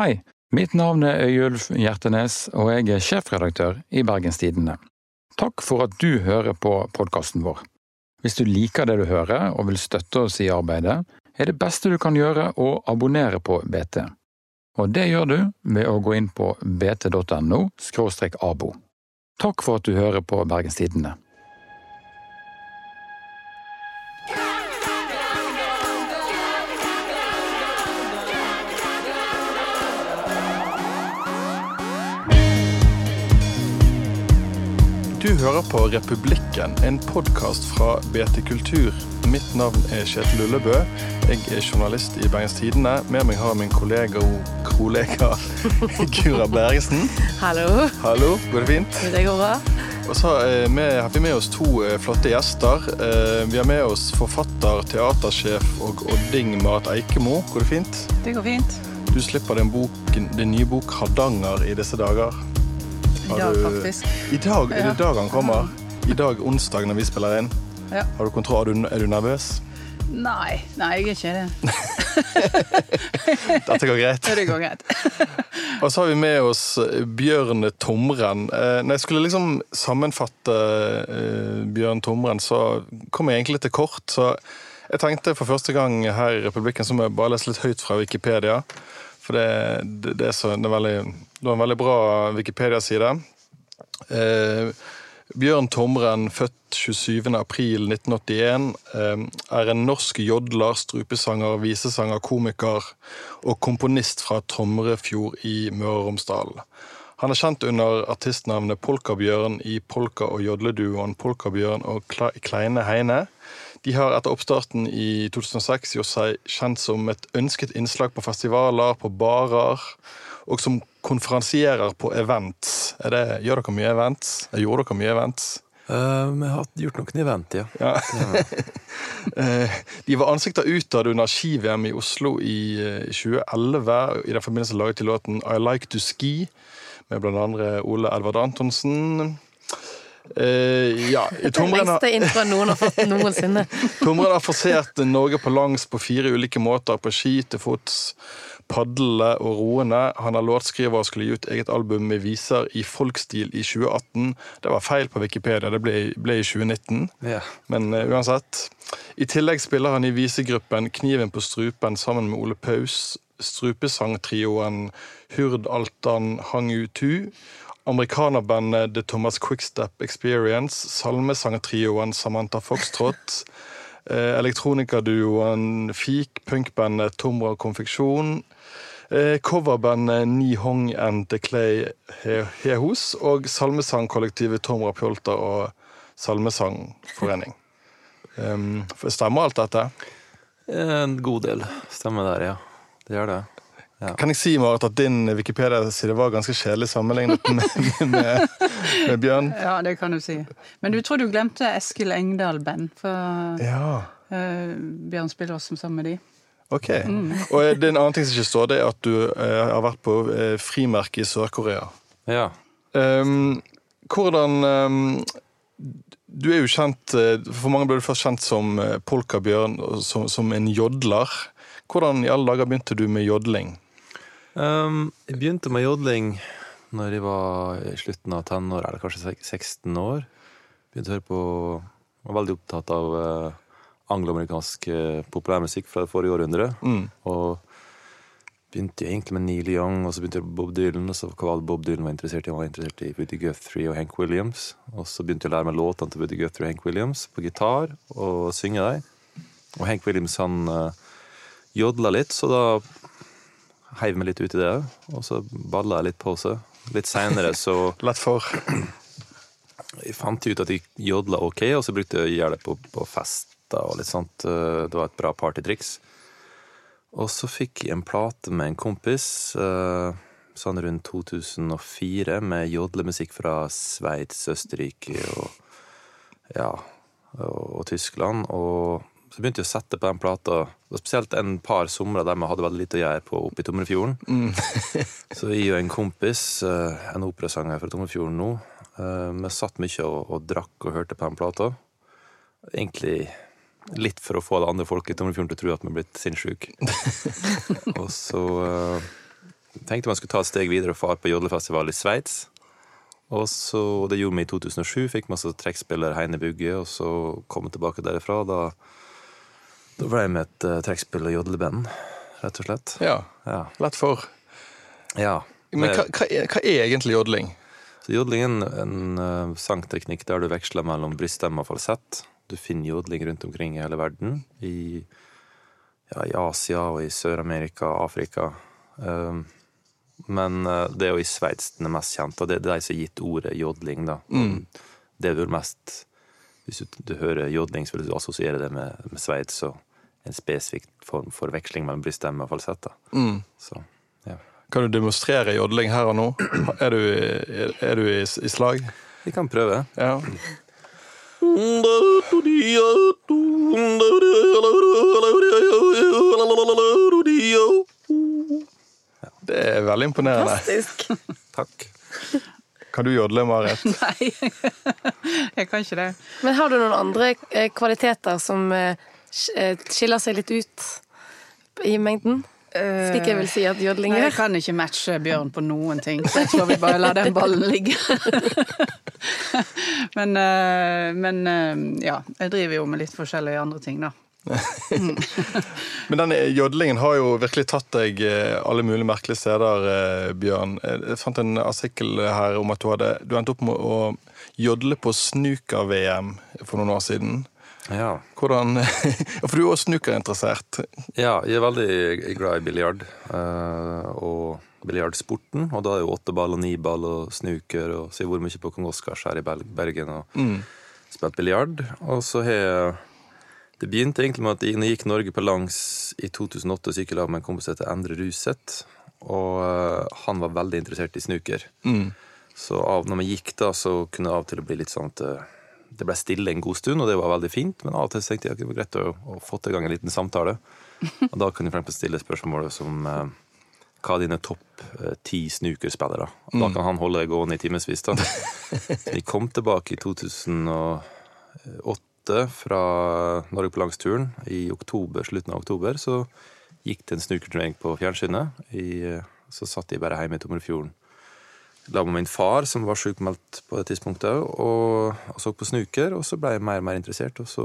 Hei, mitt navn er Øyulf Hjertenes, og jeg er sjefredaktør i Bergenstidene. Takk for at du hører på podkasten vår. Hvis du liker det du hører og vil støtte oss i arbeidet, er det beste du kan gjøre å abonnere på BT. Og det gjør du ved å gå inn på bt.no abo. Takk for at du hører på Bergens Du hører på Republikken, en podkast fra BT Kultur. Mitt navn er Kjetil Lullebø. Jeg er journalist i Bergens Tidende. Med meg har min kollega, kollega Gura Bergesen. Hallo. Hallo, går det fint? Det går bra. Og så eh, har vi med oss to eh, flotte gjester. Eh, Vi har med oss forfatter, teatersjef og odding Marit Eikemo. Går det fint? Det går fint. Du slipper din, bok, din nye bok 'Hardanger' i disse dager. I dag, faktisk. I dag er det dag han kommer. I dag onsdag når vi spiller inn. Ja. Har du kontroll? Er du, er du nervøs? Nei, nei, jeg er ikke det. Dette går greit. Det går greit. Og så har vi med oss eh, Bjørn Tomren. Eh, Når jeg skulle liksom sammenfatte eh, Bjørn Tomren, så kom jeg egentlig til kort. Så jeg tenkte for første gang her i Republikken så må jeg bare lese litt høyt fra Wikipedia. For det, det, det er så det er veldig, det en veldig bra Wikipedia-side. Eh, Bjørn Tomren, født 27. april 1981, eh, er en norsk jodler, strupesanger, visesanger, komiker og komponist fra Tomrefjord i Møre og Romsdal. Han er kjent under artistnavnet Polkabjørn i polka- og jodleduoen Polkabjørn og Kleine Heine. De har etter oppstarten i 2006 gjort seg kjent som et ønsket innslag på festivaler, på barer, og som konferansierer på events. Det, gjør dere mye events? Gjorde dere mye events? Eh, Vi har gjort noen event, ja. Ja. Eh, De var ansikter utad under ski-VM i Oslo i eh, 2011. I den forbindelse laget de låten I Like To Ski, med andre Ole Edvard Antonsen. Eh, ja, har, introen noen har fått noensinne. Tomren har forsert Norge på langs på fire ulike måter. På ski, til fots, padlende og roende. Han er låtskriver og skulle gi ut eget album med viser i folkstil i 2018. Det var feil på Wikipedia, det ble, ble i 2019. Yeah. Men uh, uansett. I tillegg spiller han i visegruppen Kniven på strupen sammen med Ole Paus, strupesangtrioen Hurd Altan Hang U2, amerikanerbandet The Thomas Quickstep Experience, salmesangtrioen Samantha Foxtrot, eh, elektronikaduoen Fik, punkbandet Tomra Konfeksjon, eh, coverbandet Ni Hong and The Clay He- Hehos og salmesangkollektivet Tomra Pjolter og Salmesangforening. Um, stemmer alt dette? En god del stemmer der, ja. Det gjør det. Kan jeg si Marit, at din Wikipedia-side var ganske kjedelig sammenlignet med, med, med Bjørn? Ja, det kan du si. Men du tror du glemte Eskil Engdahl-band, for Ja, uh, Bjørn spiller også sammen med de. ok. Og det er en annen ting som ikke står, det er at du uh, har vært på uh, frimerke i Sør-Korea. Ja. Um, hvordan um, Du er jo kjent For mange ble du først kjent som Polka-Bjørn, som, som en jodler. Hvordan i alle dager begynte du med jodling? Um, jeg begynte med jodling når jeg var i slutten av tenåra, eller kanskje 16 år. Begynte å høre på Var veldig opptatt av uh, angloamerikansk uh, populærmusikk fra det forrige århundre. Mm. Og begynte egentlig med Neil Young, og så begynte jeg på Bob Dylan. Og så hva Bob Dylan var interessert i, han var interessert i Woody Guthrie og Hank Williams. Og så begynte jeg å lære meg låtene til Woody Guthrie og Hank Williams på gitar, og synge dem. Og Hank Williams han uh, jodla litt, så da heiv meg litt ut i det. Og så balla jeg litt på seg. Litt seinere så Lett for. jeg fant ut at jeg jodla ok, og så brukte jeg å gjøre det på, på fester og litt sånt. Eh, Det var et bra partytriks. Og så fikk jeg en plate med en kompis eh, sånn rundt 2004 med jodlemusikk fra Sveits, Østerrike og, ja, og, og Tyskland. Og så begynte jeg å sette på den plata, og spesielt en par somre der vi hadde veldig lite å gjøre på oppe i Tomrefjorden. Så jeg og en kompis, eh, en operasanger fra Tomrefjorden nå, eh, vi satt mye og, og drakk og hørte på den plata. Egentlig litt for å få alle andre folk i Tomrefjorden til å tro at vi er blitt sinnssyke. og så eh, tenkte man skulle ta et steg videre og fare på jodlefestival i Sveits. Og så, Det gjorde vi i 2007. Fikk masse trekkspiller Heine Bugge, og så kom jeg tilbake derifra. Da, da ble jeg med et uh, trekkspill- og jodleband, rett og slett. Ja, Ja. lett for. ja. Men hva, hva, er, hva er egentlig jodling? Så jodling er en, en uh, sangteknikk der du veksler mellom bryststemme og falsett. Du finner jodling rundt omkring i hele verden. I, ja, i Asia og i Sør-Amerika og Afrika. Um, men uh, det er jo i Sveits den er mest kjent, og det er de som har gitt ordet jodling. da. Mm. Det er vel mest Hvis du, du hører jodling, så vil du assosiere det med, med Sveits og en spesifikk form for veksling mellom bryststemme og falsett. da. Mm. Så, ja. Kan du demonstrere jodling her og nå? Er du, er, er du i, i slag? Vi kan prøve. Ja. Det er veldig imponerende. Fantastisk. Takk. Kan du jodle, Marit? Nei, jeg kan ikke det. Men har du noen andre eh, kvaliteter som eh, skiller seg litt ut i mengden? Slik jeg vil si at jodling gjør. jeg kan ikke matche Bjørn på noen ting. Så jeg tror vi bare lar den ballen ligge. men, eh, men eh, ja, jeg driver jo med litt forskjellige andre ting, da. Men denne jodlingen har jo virkelig tatt deg eh, alle mulige merkelige steder, eh, Bjørn. Eh, Jeg fant en artikkel her om at du hadde du endte opp med å jodle på snooker-VM for noen år siden. Ja. Hvordan For du er også snookerinteressert. Ja, jeg er veldig glad i biljard eh, og biljardsporten. Og da er jo åtte ball og ni ball og snooker, og så har jeg vært mye på Kong Oscars her i Bergen og spilt biljard. Og så har jeg Det begynte egentlig med at jeg gikk Norge på langs i 2008, og gikk jeg med en kompis som heter Endre Ruseth. Og eh, han var veldig interessert i snooker. Så av, når vi gikk da, så kunne det av og til bli litt sånn at eh, det ble stille en god stund, og det var veldig fint. Men av og til tenkte jeg at det var greit å, å få til gang en liten samtale. Og da kunne jeg for stille spørsmålet som eh, hva er dine topp eh, ti snookerspillere? Da kan han holde deg gående i timevis. vi kom tilbake i 2008 fra Norge på langsturen. I oktober, slutten av oktober så gikk det en snookerturnering på fjernsynet. I, eh, så satt de bare hjemme i Tomrefjorden la med min far, som var sjukmeldt på det tidspunktet, og, og så på snooker. Og så ble jeg mer og mer interessert. Og så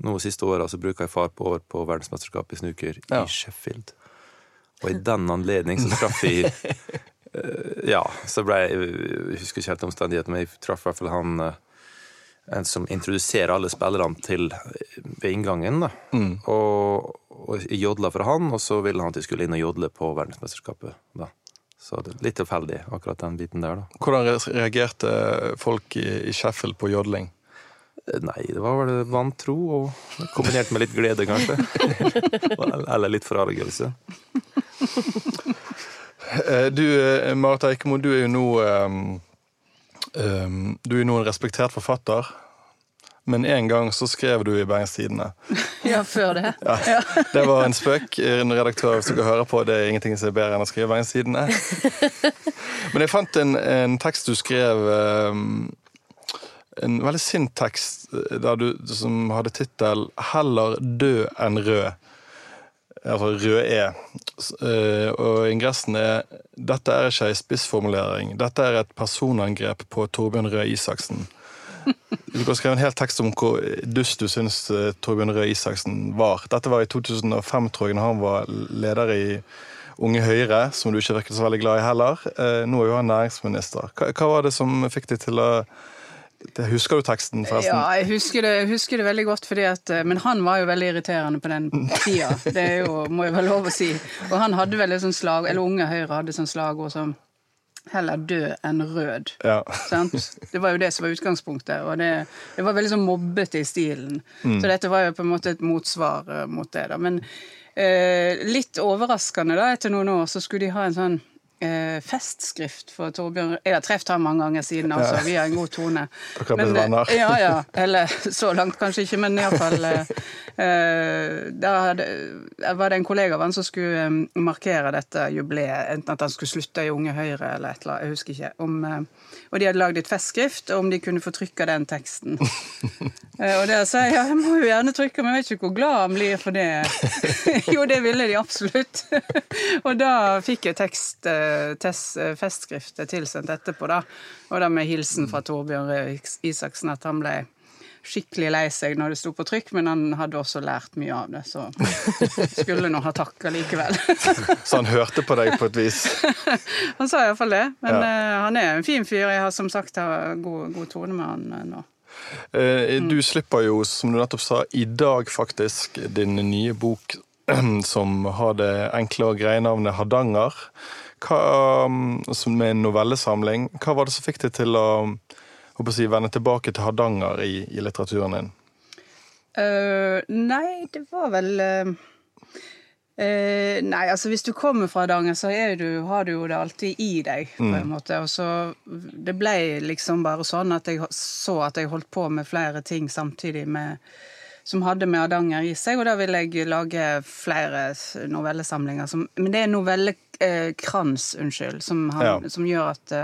nå siste åra så bruker jeg far på år på verdensmesterskapet i snooker Ja. i Sheffield. Og i den anledning så traff jeg eh, Ja, så ble jeg Jeg husker ikke helt omstendighetene, men jeg traff i hvert fall han eh, en som introduserer alle spillerne til ved inngangen. da. Og, og jeg jodla for han, og så ville han at jeg skulle inn og jodle på verdensmesterskapet. da. Så det er litt tilfeldig, akkurat den biten der, da. Hvordan reagerte folk i, i Sheffield på jodling? Eh, Nei, det var vel vantro, og kombinert med litt glede, kanskje. Eller litt forargelse. Eh, Du, eh, Marit Eikemo, du er jo nå um, um, Du er jo nå en respektert forfatter. Men en gang så skrev du i Bergens Tidende. Ja, før det. Ja, det var en spøk. En redaktør, hvis dere hører på, det er ingenting som er bedre enn å skrive Bergens Tidende. Men jeg fant en, en tekst du skrev um, En veldig sint tekst eh, du, som hadde tittel 'Heller død enn rød'. Altså rød E. Eh, Og ingressen er 'Dette er ikke ei spissformulering. Dette er et personangrep på Torbjørn Røe Isaksen'. Du kan skrive en hel tekst om hvor dust du syns eh, Torbjørn Røe Isaksen var. Dette var i 2005, tror jeg, når han var leder i Unge Høyre, som du ikke virket så veldig glad i heller. Eh, Nå er jo han næringsminister. Hva, hva var det som fikk deg til å det, Husker du teksten, forresten? Ja, jeg husker det, husker det veldig godt, at, eh, men han var jo veldig irriterende på den tida. Det jo, må jeg vel lov å si. Og han hadde vel et sånt slag, eller Unge Høyre hadde sånn slagord som 'heller død enn rød'. Ja. Sant? Det var jo det som var utgangspunktet, og det, det var veldig sånn mobbete i stilen. Så dette var jo på en måte et motsvar eh, mot det. da. Men eh, litt overraskende, da, etter noen år, så skulle de ha en sånn eh, festskrift for Torbjørn Jeg har truffet ham mange ganger siden, altså. Vi har en god tone. Dere har blitt venner. Ja, ja. Eller så langt kanskje ikke, men iallfall Eh, Da var det en kollega av han som skulle eh, markere dette jubileet, enten at han skulle slutte i Unge Høyre eller et eller annet, jeg husker ikke. Om, eh, og de hadde lagd et festskrift om de kunne få trykka den teksten. Eh, Og der sa jeg ja, jeg må jo gjerne trykke, men jeg vet ikke hvor glad han blir for det. jo, det ville de absolutt. og da fikk jeg tekst, eh, test, eh, festskriftet tilsendt etterpå, da. Og da med hilsen fra Torbjørn Isaksen at han ble skikkelig lei seg når det sto på trykk, men han hadde også lært mye av det, så skulle nå ha takka likevel. Så han hørte på deg på et vis. han sa iallfall det. Men Ja. uh, han er en fin fyr. Jeg har som sagt har god, god tone med han eh, nå. Eh, Du slipper jo, som du nettopp sa, i dag faktisk din nye bok som har det enkle og greie navnet Hardanger. Hva, um, som er en novellesamling. Hva var det som fikk deg til å håper å si, vende tilbake til Hardanger i, i litteraturen din? Uh, nei, det var vel uh, uh, Nei, altså hvis du kommer fra Hardanger, så du, har du jo det alltid i deg, på en måte. Og så Det ble liksom bare sånn at jeg så at jeg holdt på med flere ting samtidig med som hadde med Hardanger i seg, og da vil jeg lage flere novellesamlinger. Som, men det er novellekrans, unnskyld, som, han, Ja. som gjør at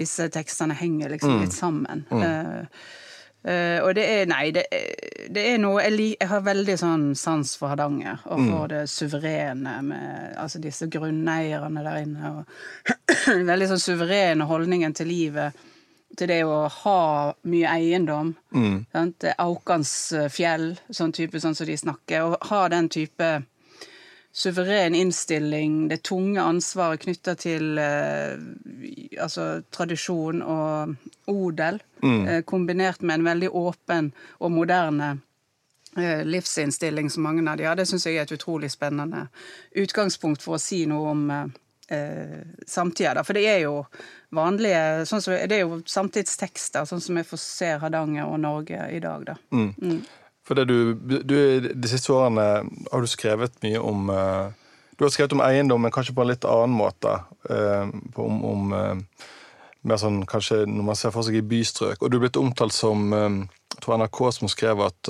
disse tekstene henger liksom litt sammen. Mm. Uh, og det er Nei, det det er noe jeg, lik- jeg har veldig sånn sans for Hardanger, og for det suverene med altså disse grunneierne der inne. Og veldig sånn suverene holdningen til livet. Til det å ha mye eiendom. Sant? Det er Aukans eh, fjell, sånn type sånn som de snakker. Og ha den type suveren innstilling, det tunge ansvaret knytta til eh, altså, tradisjon og odel, eh, kombinert med en veldig åpen og moderne eh, livsinnstilling som mange av de har, det syns jeg er et utrolig spennende utgangspunkt for å si noe om eh, eh, samtida. da. For det er jo vanlige sånn som, Det er jo samtidstekster, sånn som jeg får se Hardanger og Norge i dag, da. For det du, du, De siste årene har du skrevet mye om eh, Du har skrevet om eiendom, men kanskje på en litt annen måte. eh, om om eh, mer sånn kanskje når man ser for seg i bystrøk. Og du er blitt omtalt som Jeg tror NRK som skrev at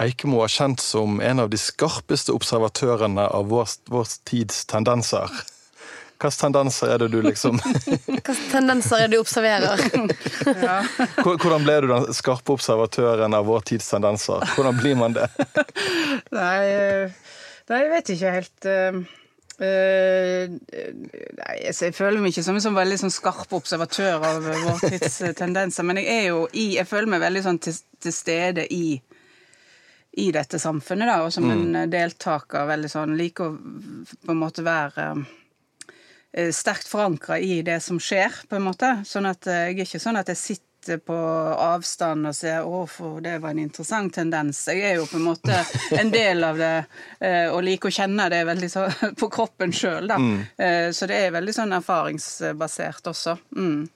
Eikemo er kjent som en av de skarpeste observatørene av vår, vår tids tendenser. Hvilke tendenser er det du liksom Hvilke tendenser er det du observerer? ja. Hvordan ble du den skarpe observatøren av vår tids tendenser? Hvordan blir man det? Nei, eh, nei jeg vet ikke helt eh, eh, Nei, jeg føler meg ikke som en sånn veldig sånn skarp observatør av vår tids tendenser, men jeg er jo i Jeg føler meg veldig sånn til, til stede i i dette samfunnet, da, og som en eh, deltaker veldig sånn Liker å på en måte være eh, sterkt forankra i det som skjer, på en måte. Sånn at eh, jeg er ikke sånn at jeg sitter på avstand og ser 'Å, for det var en interessant tendens'. Jeg er jo på en måte en del av det, eh, og liker å kjenne det veldig så, på kroppen sjøl, da. Mm. Så det er veldig sånn erfaringsbasert også. Mm.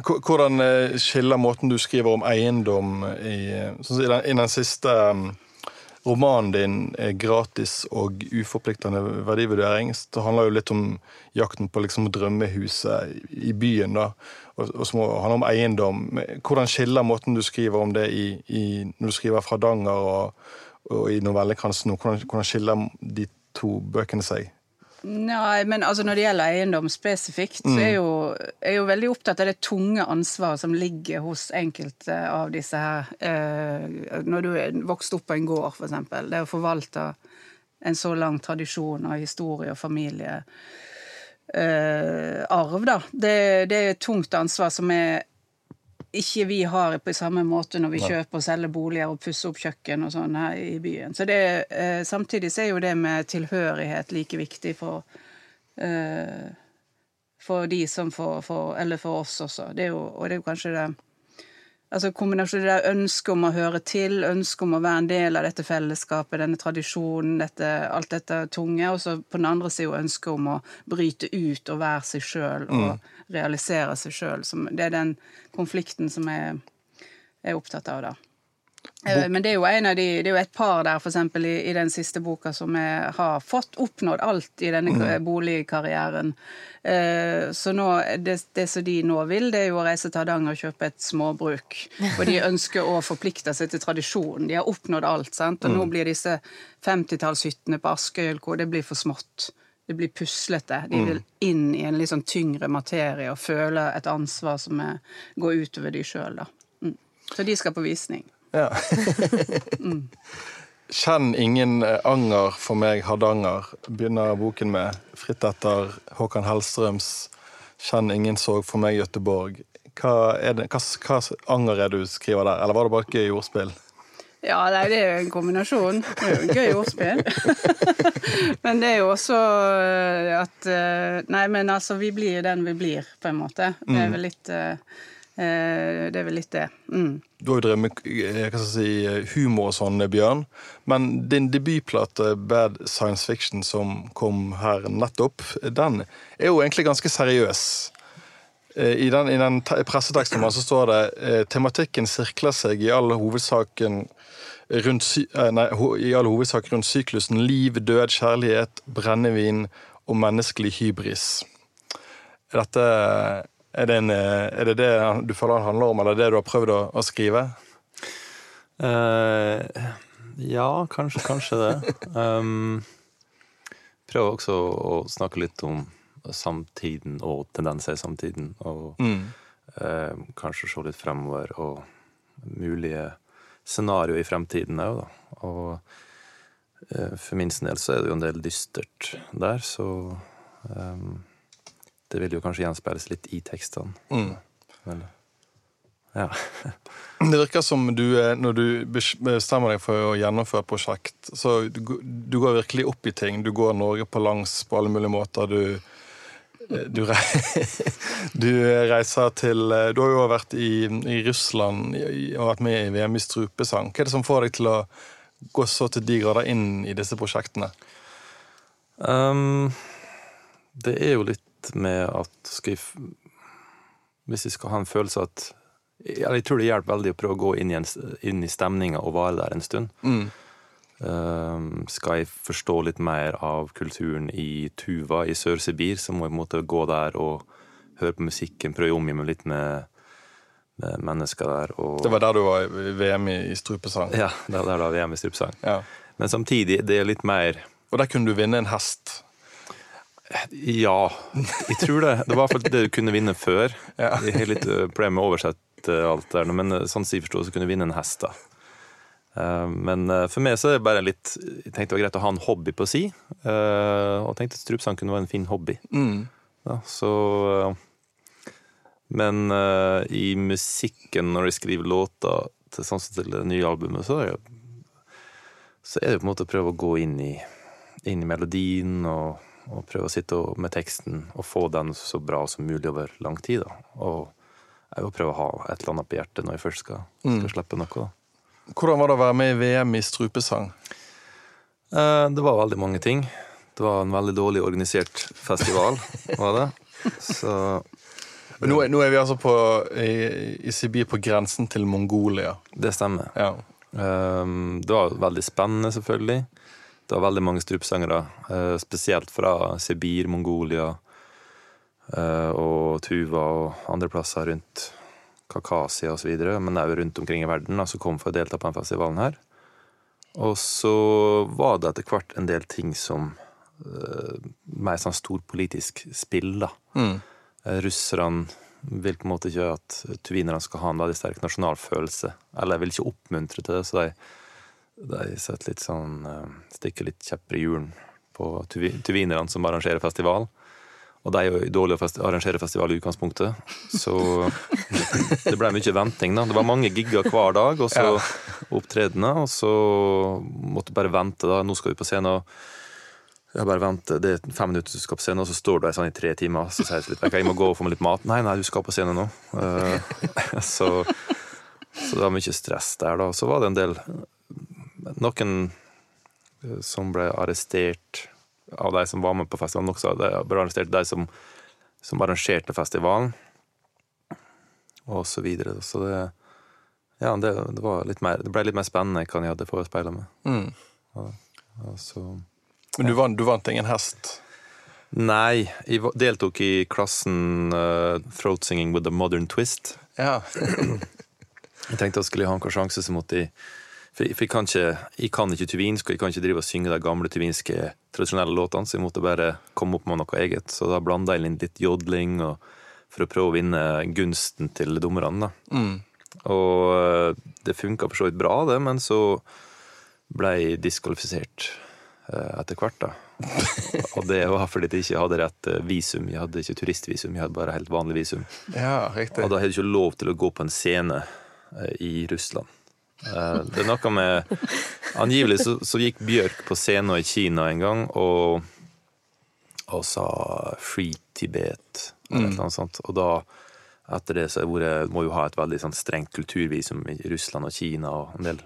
Hvordan eh, skiller måten du skriver om eiendom i, eh, sånn i, den, siste um, romanen din, 'Gratis og uforpliktende verdivurdering', så handler jo litt om jakten på liksom drømmehuset i byen, da, og, og som handler om eiendom. Hvordan skiller måten du skriver om det i, i når du skriver fra Danger og, og i novellekransen hvordan, hvordan skiller de to bøkene seg? Nei, men altså når det gjelder eiendom spesifikt, så er jeg jo, jeg er jo veldig opptatt av det tunge ansvaret som ligger hos enkelte av disse her. Eh, når du er vokst opp på en gård, eksempel. Det å forvalte en så lang tradisjon og historie og familie. Eh, arv, da. Det, det er et tungt ansvar som er ikke vi har på samme måte når vi kjøper og selger boliger og pusser opp kjøkken og sånn her i byen. Så det, eh, samtidig så er jo det med tilhørighet like viktig for eh, for de som for, for Eller for oss også. Det jo, og det er jo kanskje det Altså kombinasjonen der ønsket om å høre til, ønsket om å være en del av dette fellesskapet, denne tradisjonen, dette, alt dette tunge, og så på den andre sida ønsket om å bryte ut og være seg sjøl og realisere seg sjøl. Det er den konflikten som jeg er opptatt av, da. Eh, Men det er jo en av de, det er jo et par der, for eksempel i, i den siste boka, som er, har fått oppnådd alt i denne Mm. boligkarrieren. Uh, Så nå, det, det som de nå vil, det er jo å reise til Hardanger og kjøpe et småbruk. Og de ønsker å forplikte seg til tradisjonen. De har oppnådd alt. sant? Og nå blir disse 50-tallshyttene på Askøy det blir for smått. Det blir puslete. De vil inn i en litt sånn tyngre materie og føle et ansvar som er, går utover de sjøl. Mm. Så de skal på visning. Ja. Kjenn ingen eh, anger for meg, Hardanger, begynner boken med. Fritt etter Håkan Hellstrøms 'Kjenn ingen sorg for meg, Gøteborg'. Hva, det, hva, hva anger er det du skriver der, eller var det bare et gøy ordspill? Ja, nei, det er jo en kombinasjon. Det er jo en gøy ordspill. men det er jo også eh, at eh, Nei, men altså, vi blir jo den vi blir, på en måte. Det er vel litt eh, Det er vel litt det. Mm. Du har jo drevet med eh, si, humor og sånn, Bjørn. Men din debutplate 'Bad Science Fiction', som kom her nettopp, den er jo egentlig ganske seriøs. Eh, I den, i den presseteksten så står det eh, tematikken sirkler seg i all hovedsaken rundt, eh, nei, i all hovedsak rundt syklusen liv, død, kjærlighet, brennevin og menneskelig hybris. Dette er det, en, eh, er det det du føler det handler om, eller er det du har prøvd å, å skrive? Uh, ja, kanskje, kanskje det. Um, prøver også å snakke litt om samtiden og tendenser i samtiden. Og eh, kanskje se litt fremover og mulige scenarioer i fremtiden òg, da. Og uh, for min del så er det jo en del dystert der, så um, det vil jo kanskje gjenspeiles litt i tekstene. Men, ja. Det virker som du, eh, når du bestemmer deg for å gjennomføre et prosjekt, så du, du går virkelig opp i ting. Du går Norge på langs på alle mulige måter. Du, eh, du reiser til eh, Du har jo vært i, i Russland og vært med i VM i strupesang. Hva er det som får deg til å gå så til de grader inn i disse prosjektene? Um, det er jo litt med at jeg, Hvis jeg skal ha en følelse at Jeg tror det hjelper veldig å prøve å gå inn i, en, inn i stemninga og være der en stund. Um, skal jeg forstå litt mer av kulturen i Tuva i Sør-Sibir, så må jeg måte gå der og høre på musikken, prøve å omgi meg litt med, med mennesker der. Og, Det var der du var i VM i, i strupesang. Ja, det var der da VM i strupesang. Ja. Men samtidig, det er litt mer Og der kunne du vinne en hest. Ja, jeg tror det. Det var i hvert fall det du kunne vinne før. Jeg har litt eh, problemer med å oversette alt der, men eh, sånn som jeg forsto så kunne du vinne en hest. da. Eh, Men eh, for meg så er det bare litt Jeg tenkte det var greit å ha en hobby på si, eh, og tenkte at strupesang kunne være en fin hobby. Ja, så eh, Men eh, i musikken, når jeg skriver låter til, sånn som til det nye albumet, så er det, så er det på en måte å prøve å gå inn i, inn i melodien og, og prøve å sitte med teksten og få den så bra som mulig over lang tid. Da. Og jeg vil prøve å ha et eller annet på hjertet når jeg først skal, skal slippe noe. Da. Hvordan var det å være med i VM i strupesang? Eh, Det var veldig mange ting. Det var en veldig dårlig organisert festival, var det. Så det... Nå, er- nå er vi altså på, i, i Sibir på grensen til Mongolia. det stemmer. Ja. Um, det var veldig spennende, selvfølgelig. Det var veldig mange strupesangere, eh, spesielt fra Sibir, Mongolia eh, og Tuva og andre plasser rundt Kakasia osv., men òg rundt omkring i verden, som kom for å delta på denne festivalen her. Og så var det etter hvert en del ting som uh, Mer sånn storpolitisk spill, da. Mm. Russerne vil på en måte ikke at tuvinerne skal ha en veldig sterk nasjonalfølelse. Eller vil ikke oppmuntre til det, så de, de setter litt sånn eh, stikker litt kjepper i hjulene på tuvi- tuvinerne som arrangerer festival. Og de er jo dårlige å arrangere festival i utgangspunktet, så det ble mye venting. da. Det var mange gigger hver dag, og så opptredener, og så måtte du bare vente. da. Nå skal vi på scenen. og jeg bare venter, Det er fem minutter du skal på scenen, og så står du der sånn i tre timer. Så sier jeg litt, «Ok, jeg må gå og få meg litt mat. Nei, nei, du skal på scenen nå. Eh, så, så det var mye stress der, da. Så var det en del Noen eh, som ble arrestert av de som var med på festivalen. Noen De ble arrestert de som, som arrangerte festivalen, og så videre. Så det Ja, det, det, mer, det ble litt mer spennende enn jeg hadde forespeila meg. Mm. Og så Men du vant, du vant ingen hest? Nei, jeg deltok i klassen uh, Throat Singing with a Modern Twist. Ja. Jeg tenkte jeg skulle ha en sjanse, så måtte jeg For jeg, for jeg kan ikke jeg kan ikke tuvinsk, og jeg kan ikke drive og synge de gamle tuvinske tradisjonelle låtene, så jeg måtte bare komme opp med noe eget. Så da blanda jeg inn litt jodling og, for å prøve å vinne gunsten til dommerne. Mm. Og eh, det funka for så vidt bra, det, men så ble jeg diskvalifisert eh, etter hvert, da. Og det var fordi jeg ikke hadde rett eh, visum. Jeg hadde ikke turistvisum, jeg hadde bare helt vanlig visum. ja, riktig. Og da hadde jeg ikke lov til å gå på en scene i Russland. Eh, Det er noe med Angivelig så, så gikk Bjørk på scenen i Kina en gang og, og sa 'Free Tibet' eller mm. noe sånt. Og da, etter det, så jeg må jo ha et veldig sånn strengt kulturvisum i Russland og Kina og en del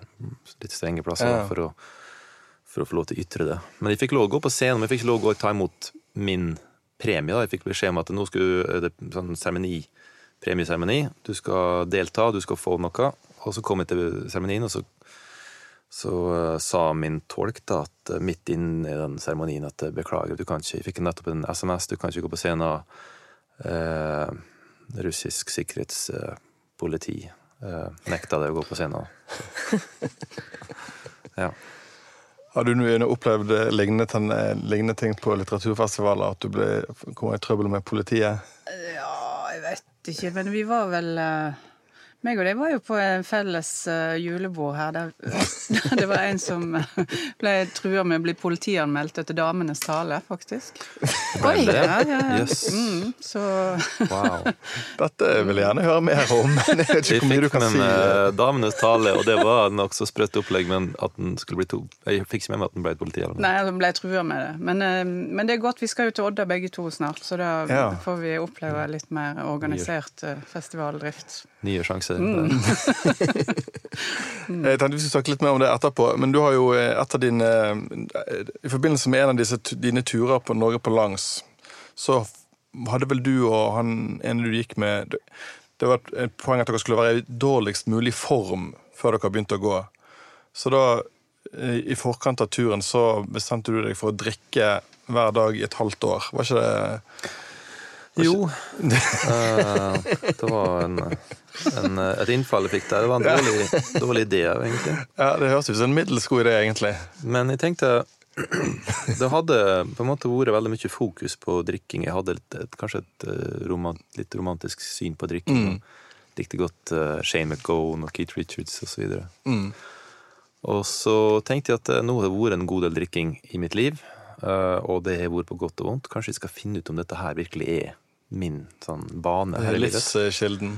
litt strenge plasser Ja. for, å, for å få lov til å ytre det. Men jeg fikk lov å gå på scenen, men jeg fikk ikke lov å ta imot min premie. Da. Jeg fikk beskjed om at nå skulle det sånn seremoni, premieseremoni. Du skal delta, du skal få noe. Og så kom jeg til seremonien, og så, så uh, sa min tolk da at eh, midt inn i den seremonien at eh, beklager, du kan ikke, jeg fikk nettopp en SMS, du kan ikke gå på scenen. Uh, russisk sikkerhetspoliti eh, nekta deg å gå på scenen. Ja. Har du noe- opplevd lignende, lignende ting på litteraturfestivaler? At du ble, kom i trøbbel med politiet? Ja, jeg vet ikke, men vi var vel eh, meg og deg var jo på en felles eh, julebord her. Der, det var en som eh, ble trua med å bli politianmeldt etter Damenes tale, faktisk. Oi! Ja, ja, ja. Yes. Mm, så Wow. Dette vil jeg gjerne høre mer om. men Jeg vet ikke hvor mye du kan si. meg damenes tale, og det var nokså sprøtt opplegg, men at den skulle bli to Jeg fikk ikke med meg at den ble et politi. Eller noe. Nei, den ble trua med det. Men, uh, men det er godt. Vi skal jo til Odda begge to snart, så da Ja. får vi oppleve litt mer organisert uh, festivaldrift. Nye sjanser. Mm. Jeg tenkte vi skulle snakke litt mer om det etterpå, men du har jo eh, etter din eh, I forbindelse med en av disse, dine turer på Norge på langs, så hadde vel du og han ene du gikk med Det var et- poeng at dere skulle være i dårligst mulig form før dere begynte å gå. Så da, eh, i forkant av turen, så bestemte du deg for å drikke hver dag i et halvt år. Var ikke det Jo. uh, det var en, en, et innfall jeg fikk der. Det var en dårlig, dårlig idé, egentlig. Ja, det høres ut som en middels god idé, egentlig. Men jeg tenkte Det hadde på en måte vært veldig mye fokus på drikking. Jeg hadde et, et, kanskje et romant, litt romantisk syn på drikking. Mm. Likte godt uh, Shane McGowan og Keith Richards osv. Og, Mm. og så tenkte jeg at eh, nå har det vært en god del drikking i mitt liv. eh, og det har vært på godt og vondt. Kanskje jeg skal finne ut om dette her virkelig er min sånn bane. Livskilden.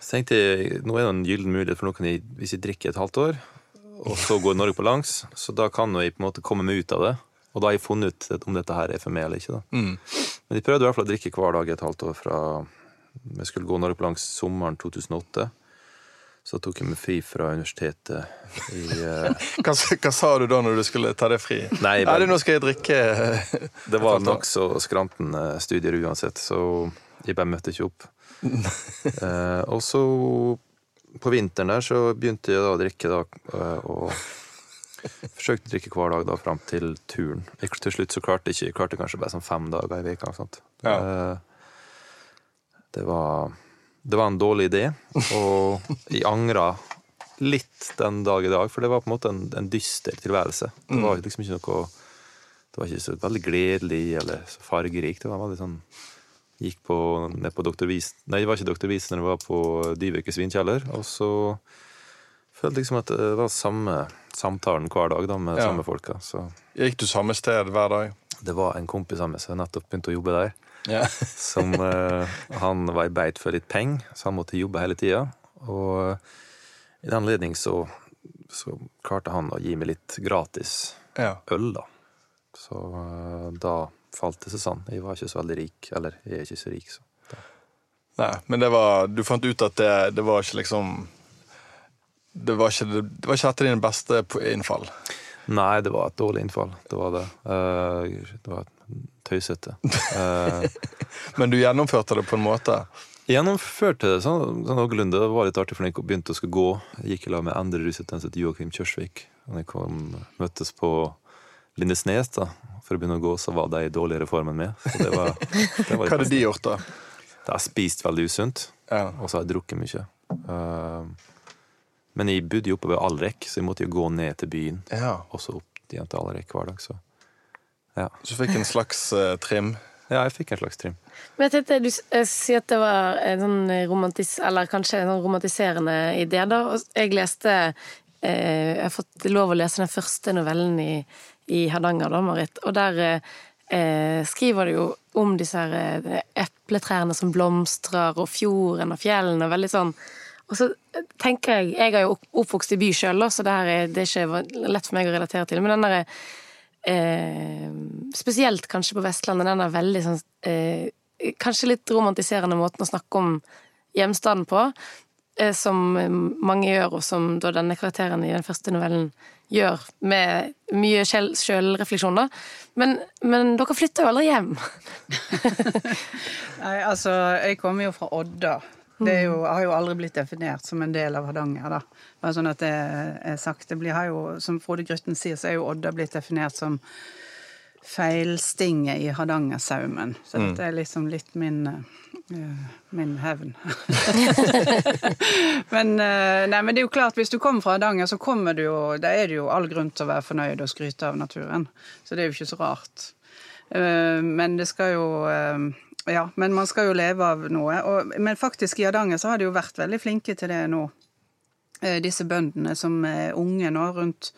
Så tenkte jeg, nå er det en gyllen mulighet, for nå kan jeg, hvis jeg drikker et halvt år, og så går Norge på langs, så da kan jeg på en måte komme meg ut av det. Og da har jeg funnet ut om dette her er for meg eller ikke. Mm. Men jeg prøvde i hvert fall å drikke hver dag et halvt år fra jeg skulle gå Norge på langs sommeren 2008. Så tok jeg meg fri fra universitetet i uh... Hva, hva sa du da når du skulle ta deg fri? Nei, Ja, det, men- nå skal jeg drikke Det var nokså skrantende studier uansett, så jeg bare møtte ikke opp. Eh, og så på vinteren der så begynte jeg da å drikke, da, eh, og forsøkte å drikke hver dag da fram til turen. Jeg, til slutt så klarte jeg ikke, jeg klarte kanskje bare sånn fem dager i veka. Ja. Eh, det var det var en dårlig idé, og jeg angra litt den dag i dag, for det var på en måte en, en dyster tilværelse. Det var liksom ikke noe Det var ikke så veldig gledelig eller så fargerikt. Det var veldig sånn Gikk på, ned på Dr. Wies Nei, det var ikke Dr. Wiesner, det var på Dyveke vinkjeller. Og så følte jeg liksom at det var samme samtalen hver dag da, med Ja. samme folka. Så Gikk du samme sted hver dag? det var en kompis av meg som nettopp begynte å jobbe der. Ja. Som eh, Han var i beit for litt penger, så han måtte jobbe hele tida. Og i den anledning så, så klarte han å gi meg litt gratis ja. øl, da. Så eh, da falt det Susanne. Jeg var ikke så veldig rik. Eller, jeg er ikke så rik, så. Nei, men det var, du fant ut at det, det var ikke liksom det var, ikke, det var ikke etter din beste innfall. Nei, det var et dårlig innfall. Det var det. Uh, det var tøysete. Uh, Men du gjennomførte det på en måte. gjennomførte det sånn, sånn noenlunde. Det var litt artig, for når jeg begynte å skulle gå, jeg gikk i lag med andre Rusetens heter Joakim Kjørsvik. Og når jeg kom, møttes på Lindesnes da, for å begynne å gå, så var de i dårligere form enn meg. Så det var, det var Hva hadde de gjort, da? Jeg har spist veldig usunt, Ja. og så har jeg drukket mye. Uh, men jeg bodde jo oppe ved Alrek, så jeg måtte jo gå ned til byen. ja. Og så opp igjen til Alrek hver dag. Så ja. Så du fikk en slags uh, trim? ja, jeg fikk en slags trim. Men jeg tenkte, Du eh, sier at det var en sånn romantis eller kanskje en sånn romantiserende idé. da. Jeg leste eh, Jeg har fått lov å lese den første novellen i, i Hardanger, da, Marit. Og der eh, skriver du jo om disse her eh, epletrærne som blomstrer, og fjorden og fjellene, og veldig sånn og så tenker jeg Jeg er jo oppvokst i by sjøl, så det, er, det er ikke lett for meg å relatere til. Men den derre eh, Spesielt kanskje på Vestlandet, den er veldig sånn eh, Kanskje litt romantiserende måten å snakke om hjemstaden på, eh, som mange gjør, og som da denne karakteren i den første novellen gjør, med mye sjølrefleksjon, da. Men, men dere flytter jo aldri hjem. Nei, altså, jeg kommer jo fra Odda. Det jo, har jo aldri blitt definert som en del av Hardanger. da. Bare sånn at det er sagt. Det blir, har jo, som Frode Grytten sier, så er jo Odda blitt definert som feilstinget i Hardangersaumen. Så dette er liksom litt min, eh, min hevn. men, eh, nei, men det er jo klart, hvis du kommer fra Hardanger, så kommer du jo, da er det jo all grunn til å være fornøyd og skryte av naturen. Så det er jo ikke så rart. Eh, Men det skal jo eh, Ja, men man skal jo leve av noe. Og, men faktisk i Hardanger så har de jo vært veldig flinke til det nå. Eh, Disse bøndene som er unge nå, rundt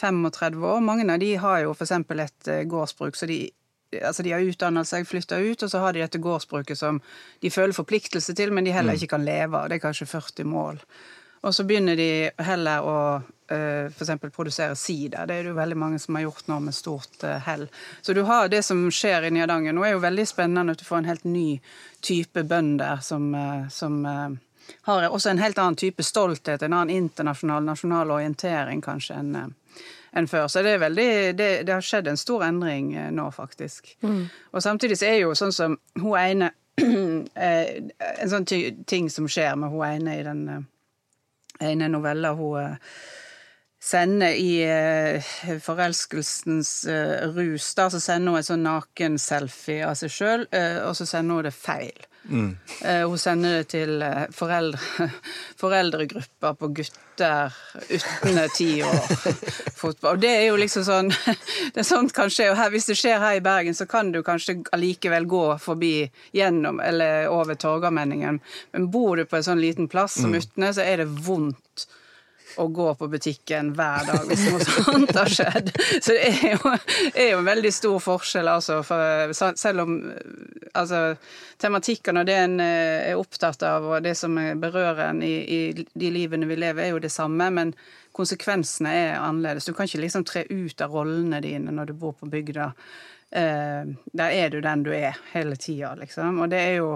35 år. Mange av de har jo f.eks. et eh, gårdsbruk, så de Altså De har utdannet seg, flytta ut, og så har de dette gårdsbruket som de føler forpliktelse til, men de heller ikke kan leve av. Det er kanskje 40 mål. Og så begynner de heller å uh, f.eks. produsere sider. Det er det jo veldig mange som har gjort nå med stort eh, hell. Så du har det som skjer i Hardanger nå, er jo veldig spennende at du får en helt ny type bønder som, eh, som eh, har også en helt annen type stolthet, en annen internasjonal, nasjonal orientering kanskje enn eh, enn før. Så det, er veldig, det, det har skjedd en stor endring eh, nå, faktisk. Og samtidig så er jo sånn som hun ene eh, En sånn ting som skjer med hun ene i den eh, ene novella hun sender i eh, forelskelsens eh, rus, da, så sender hun en sånn naken-selfie av seg sjøl, og så sender hun det feil. Mm. hun sender det til eh, foreldre, foreldregrupper på gutter uten ti år. Fotball. Og det er jo liksom sånn det er sånt kan skje, og her, Hvis det skjer her i Bergen, så kan du kanskje allikevel gå forbi gjennom eller over Torgallmenningen. Men bor du på en sånn liten plass som Utne, så er det vondt å gå på butikken hver dag hvis noe sånt har skjedd. Så det er jo, er jo en veldig stor forskjell, altså. For selv om altså, tematikken og det en er opptatt av, og det som berører en i, i de livene vi lever, er jo det samme. Men konsekvensene er annerledes. Du kan ikke liksom tre ut av rollene dine når du bor på bygda. Eh, der er du den du er hele tida, liksom. Og det er jo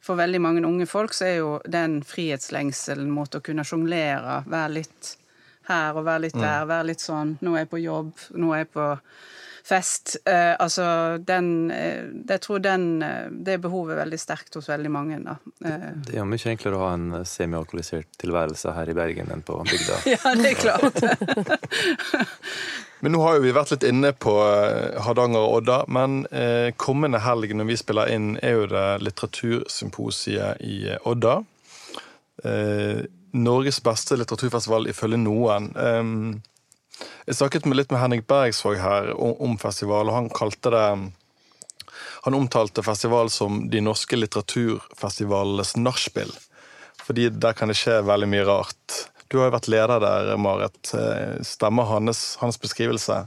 for veldig mange unge folk så er jo den frihetslengselen mot å kunne sjonglere, være litt her og være litt der, være litt sånn Nå er jeg på jobb, nå er jeg på fest. Eh, altså den eh, Jeg tror den eh, Det behovet er veldig sterkt hos veldig mange, da. Eh, Det er mye enklere å ha en semialkoholisert tilværelse her i Bergen enn på bygda. ja, det er klart. Men nå har jo vi vært litt inne på eh, Hardanger og Odda, men eh, kommende helg når vi spiller inn, er jo det litteratursymposiet i eh, Odda. Eh, Norges beste litteraturfestival ifølge noen. Eh, jeg snakket med litt med Henrik Bergsvåg her om, om festival, og han kalte det Han omtalte festival som de norske litteraturfestivalenes nachspiel. Fordi der kan det skje veldig mye rart. Du har jo vært leder der, Marit. Eh, Stemmer hans, hans beskrivelse?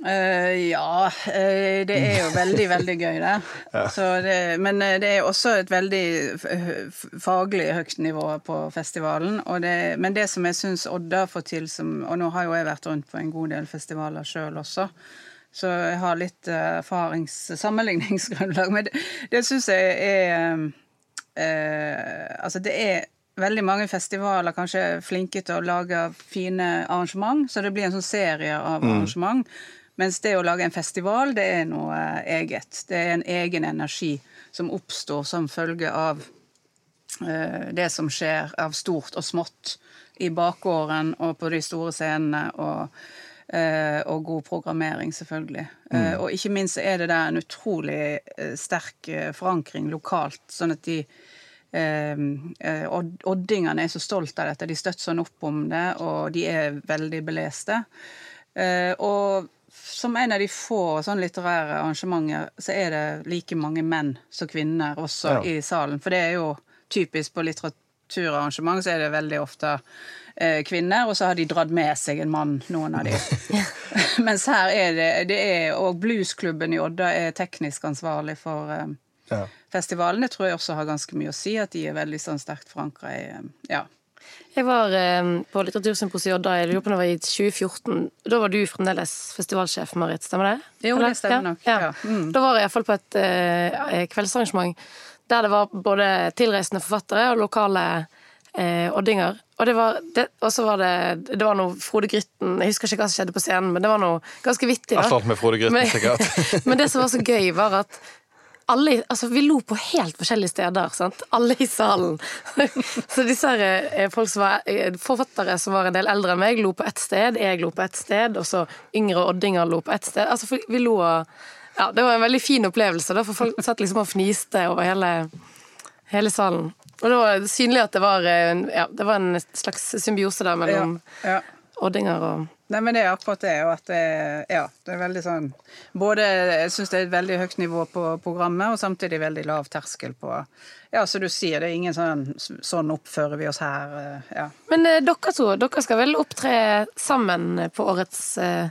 Uh, ja, uh, det er jo veldig, veldig gøy, det. Så det. Men uh, det er også et veldig faglig høyt nivå på festivalen. Det, men det som jeg syns Odda får til som Og nå har jo jeg vært rundt på en god del festivaler sjøl også. Så jeg har litt erfarings- sammenligningsgrunnlag. Men det, det syns jeg er Altså, det er veldig mange festivaler kanskje flinke til å lage fine arrangement, så det blir en sånn serie av arrangement. Mens det å lage en festival, det er noe eget. Det er en egen energi som oppstår som følge av uh, det som skjer av stort og smått i bakgården og på de store scenene. og eh, og god programmering, selvfølgelig. Eh, og ikke minst er det der en utrolig eh, sterk eh, forankring lokalt, sånn at de eh, eh, Oddingene er så stolt av dette, de støtter sånn opp om det, og de er veldig beleste. Eh, og som en av de få sånn litterære arrangementer, så er det like mange menn som kvinner også Ja. i salen. For det er jo typisk på litteraturarrangement, så er det veldig ofte eh, kvinner, og så har de dratt med seg en mann, noen av de. Mens her er det, det er, Og bluesklubben i Odda er teknisk ansvarlig for eh, Ja. Festivalene tror jeg også har ganske mye å si, at de er veldig sånn sterkt forankra i Ja. Jeg var eh, på Litteratursymposiet i jeg lurer på det var i 2014. Da var du fremdeles festivalsjef, Marit. Stemmer det? Jo, det Eller? stemmer nok, ja. Mm. Da var jeg iallfall på et eh, kveldsarrangement der det var både tilreisende forfattere og lokale eh, oddinger. Og det var, det, var det, det var noe Frode Grytten Jeg husker ikke hva som skjedde på scenen, men det var noe ganske vittig. Da. med Frode Grytten, Men- sikkert. Men det som var så gøy, var at alle, altså Vi lo på helt forskjellige steder. sant? Alle i salen. Så disse eh, folk som var eh, forfattere som var en del eldre enn meg, lo på ett sted. Jeg lo på ett sted, og så yngre oddinger lo på ett sted. Altså, Vi lo ja, Det var en veldig fin opplevelse, da, for folk satt liksom og fniste over hele, hele salen. Og det var synlig at det var, ja, det var en slags symbiose der mellom ja. oddinger og Nei, men det er akkurat det. Og at det, ja, det er veldig sånn Både jeg syns det er et veldig høyt nivå på programmet, og samtidig veldig lav terskel på Ja, som du sier, det er ingen sånn Sånn oppfører vi oss her. eh, Ja. Men eh, dere to dere skal vel opptre sammen på årets eh,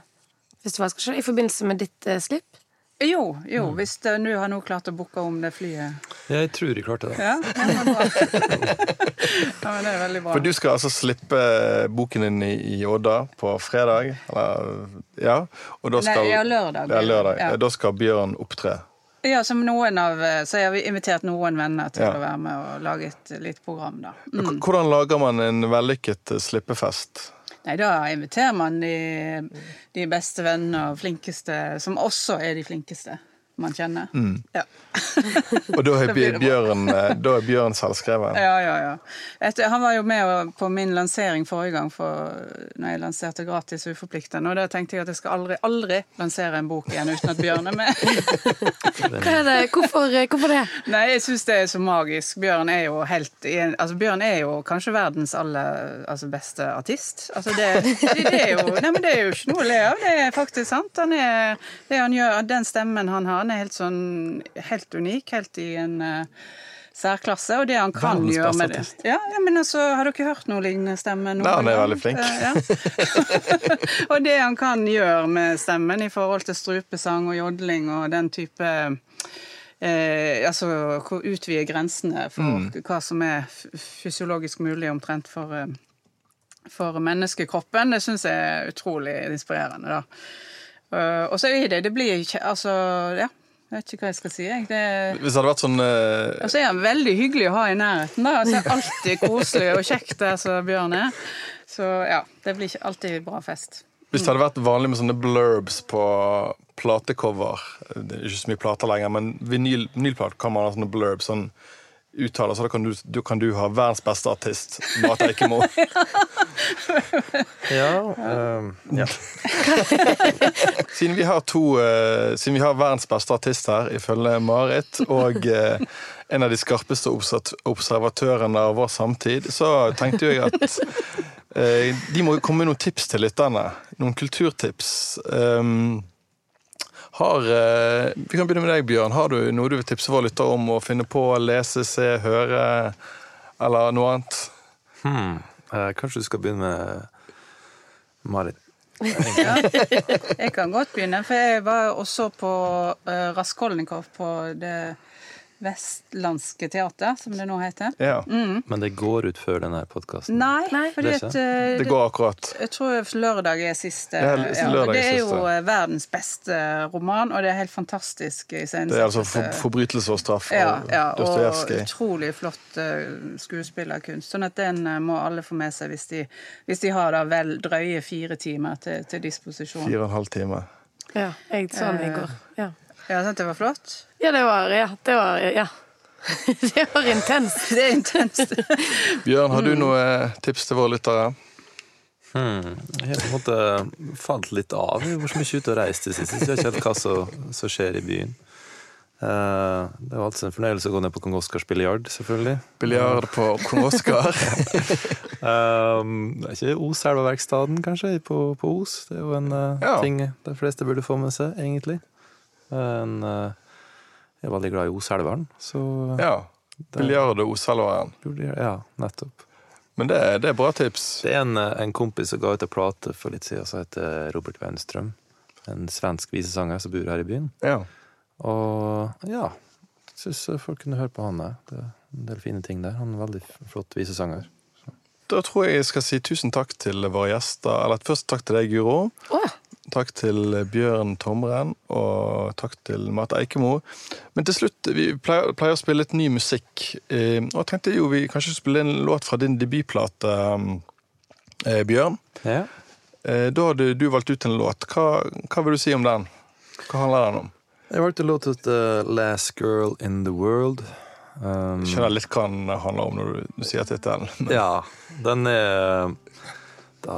festival? Skal ikke? I forbindelse med ditt eh, slipp? Jo, jo, hvis du nå har nå klart å booke om det flyet. Jeg tror de klarte det. Ja, ja, men ja, men det er veldig bra. For du skal altså slippe boken din i, Odda på fredag? Eller, ja. Og da Nei, ja, lørdag. Ja, lørdag. Ja. Da skal Bjørn opptre. Ja, som noen av, Så jeg har invitert noen venner til Ja. å være med og lage et litt program, da. Mm. Hvordan lager man en vellykket slippefest? Nei, da inviterer man de, de beste vennene og flinkeste, som også er de flinkeste man kjenner. Ja. Og da er. Bjørn, eh, da er Bjørn selvskreven? Ja, ja, ja. Etter, han var jo med på min lansering forrige gang, for, når jeg lanserte gratis uforpliktende. Og da tenkte jeg at jeg skal aldri, aldri lansere en bok igjen uten at Bjørn er med. Hva er det? Hvorfor, eh, hvorfor det? Nei, jeg syns det er så magisk. Bjørn er jo helt altså Bjørn er jo kanskje verdens aller altså beste artist. Altså det, det, det, er jo, nei, men det er jo ikke noe å le av. Det er faktisk sant. Han er, det han gjør, den stemmen han har, den er helt sånn helt unik. Helt i en uh, særklasse. Og det han kan gjøre med det ja, ja, men altså, Har dere hørt noe lignende stemme? noen Nei, han er veldig flink. Uh, Ja. og det han kan gjøre med stemmen i forhold til strupesang og jodling og den type eh, altså utvide grensene for Mm. hva som er fysiologisk mulig omtrent for, eh, for menneskekroppen, det syns jeg er utrolig inspirerende, da. Eh, og så er det Det blir ikke Altså, ja. Jeg vet ikke hva jeg skal si. Jeg. Det, Hvis det hadde vært sånn uh... og så er han veldig hyggelig å ha i nærheten. da. Altså, alltid koselig og kjekt der som Bjørn er. Så ja, det blir ikke alltid bra fest. Hvis det hadde vært vanlig med sånne blurbs på platecover Det er ikke så mye plater lenger, men vinyl, kan man ha sånne blurbs. Sånn uttaler, så da kan du, du, kan du ha verdens beste artist, Mate Eikemo. Ja, um, ja. Siden vi har to uh, Siden vi har verdens beste artist her, ifølge Marit, og uh, en av de skarpeste observatørene av vår samtid, så tenkte jeg at uh, de må komme med noen tips til lytterne. Noen kulturtips. Um, har, eh, vi kan begynne med deg, Bjørn. Har du noe du vil tipse våre lyttere om å finne på, lese, se, høre, eller noe annet? Hmm. Eh, kanskje du skal begynne med Marit. Ja. Jeg kan godt begynne, for jeg var også på uh, Raskolnikov på det Vestlandske teater, som det nå heter. Ja, Men det går ut før denne podkasten. Nei, Nei. fordi Det at eh, det går akkurat. Jeg tror lørdag er siste. Ja, Ja, lørdag er det er jo eh, verdens beste roman, og det er helt fantastisk Det er altså for, forbrytelse og straff ja, ja, og Dostojevskij. utrolig flott eh, skuespillerkunst. Sånn at den må alle få med seg hvis de, hvis de har da vel drøye fire timer til, til disposisjon. Fire og en halv time. Ja, jeg sa den i går. Ja. Ja, sant, det var flott. Ja, det var Ja. Det var, ja. det var intenst. Det er intenst. Bjørn, har du noe tips til våre lyttere? Hmm. Jeg på en måte falt litt av. Jeg har vært så mye ute og reist i det Jeg vet ikke helt hva som, som skjer i byen. Uh, det var alltid en fornøyelse å gå ned på Kong Oskars biljard, selvfølgelig. Biljard på Kong Oskar. Um, det er ikke Oselva-verkstaden, kanskje, på, på Os. Det er jo en uh, Ja. ting de fleste burde få med seg, egentlig. En eh, jeg er veldig glad i Oselveren, så ja. Biljard og Oselveren. Ja, nettopp. Men det, det er bra tips. Det er en, en kompis som ga ut en plate for litt siden som heter Robert Wenstrøm. En svensk visesanger som bor her i byen. Ja. Og ja, syns folk kunne høre på han der. Det er en del fine ting der. Han er en veldig flott visesanger. Da tror jeg jeg skal si tusen takk til våre gjester. Eller først takk til deg, Guro. Å, Takk til Bjørn Tomren, og takk til Marte Eikemo. Men til slutt, vi pleier, pleier å spille litt ny musikk. Eh, og jeg tenkte jo vi kanskje skulle spille en låt fra din debutplate, eh, Bjørn. Ja. Eh, da hadde du valgt ut en låt. Hva, hva vil du si om den? Hva handler den om? Jeg valgte en låt som heter Last Girl in the World. Um, Jeg skjønner litt hva den handler om når du, du sier tittelen. Ja, den er da,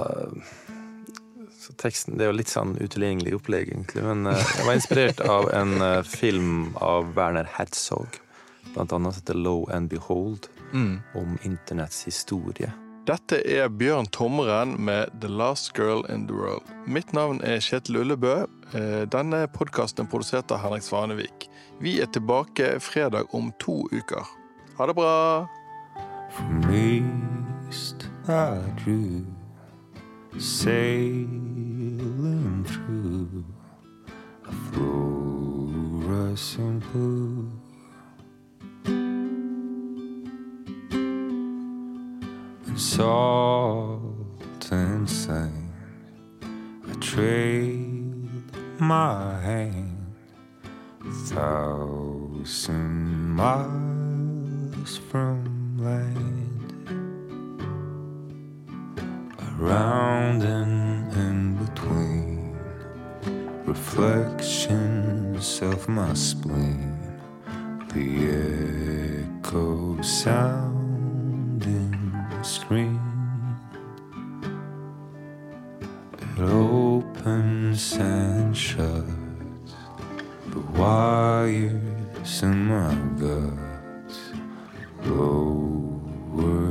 så teksten, Det er jo litt sånn utilgjengelig opplegg, egentlig. Men eh, jeg var inspirert av en eh, film av Werner Herzog, blant annet som heter Low and Behold, Mm. om internetts historie. Dette er Bjørn Tomren med The Last Girl in the World. Mitt navn er Kjetil Ullebø. Eh, Denne podkasten er produsert av Henrik Svanevik. Vi er tilbake fredag om to uker. Ha det bra! From east I drew, through a fluorescent blue. And salt and sand, I trailed my hand A thousand miles from land, around and reflections of my spleen, the echo sounding screen. It opens and shuts the wires in my guts lower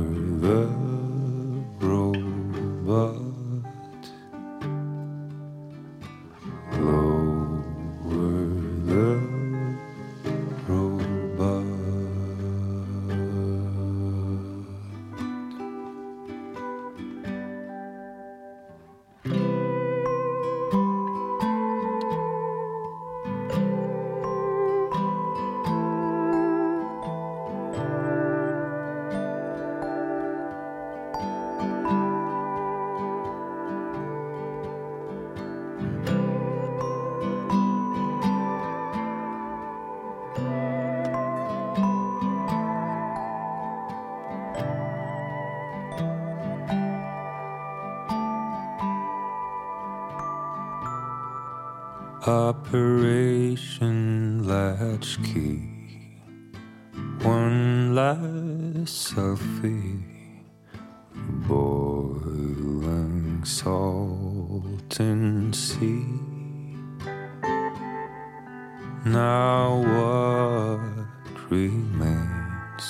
Now what remains?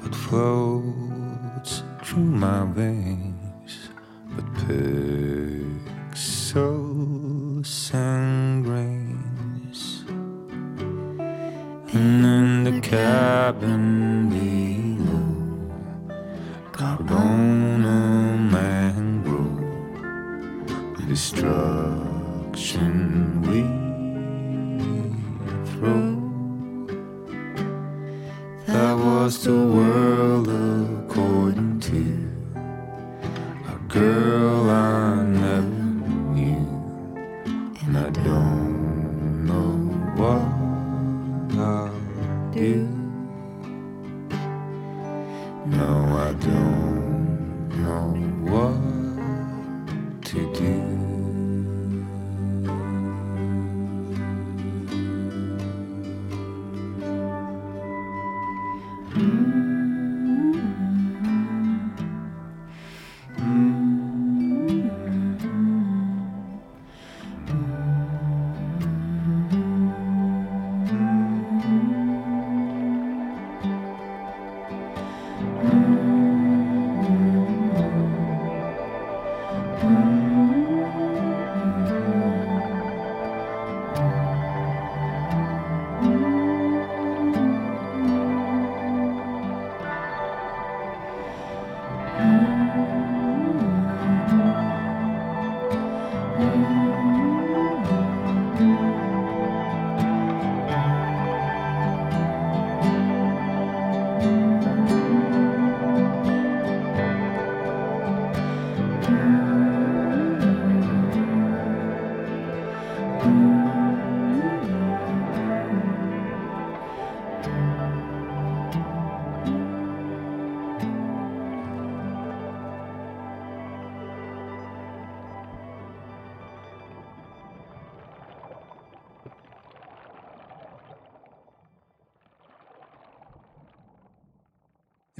What flows through my veins? But pixels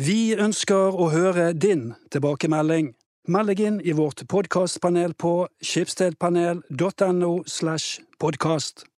Vi ønsker å høre din tilbakemelding. Meld deg inn i vårt podkastpanel på skipsstedpanel.no slash podkast.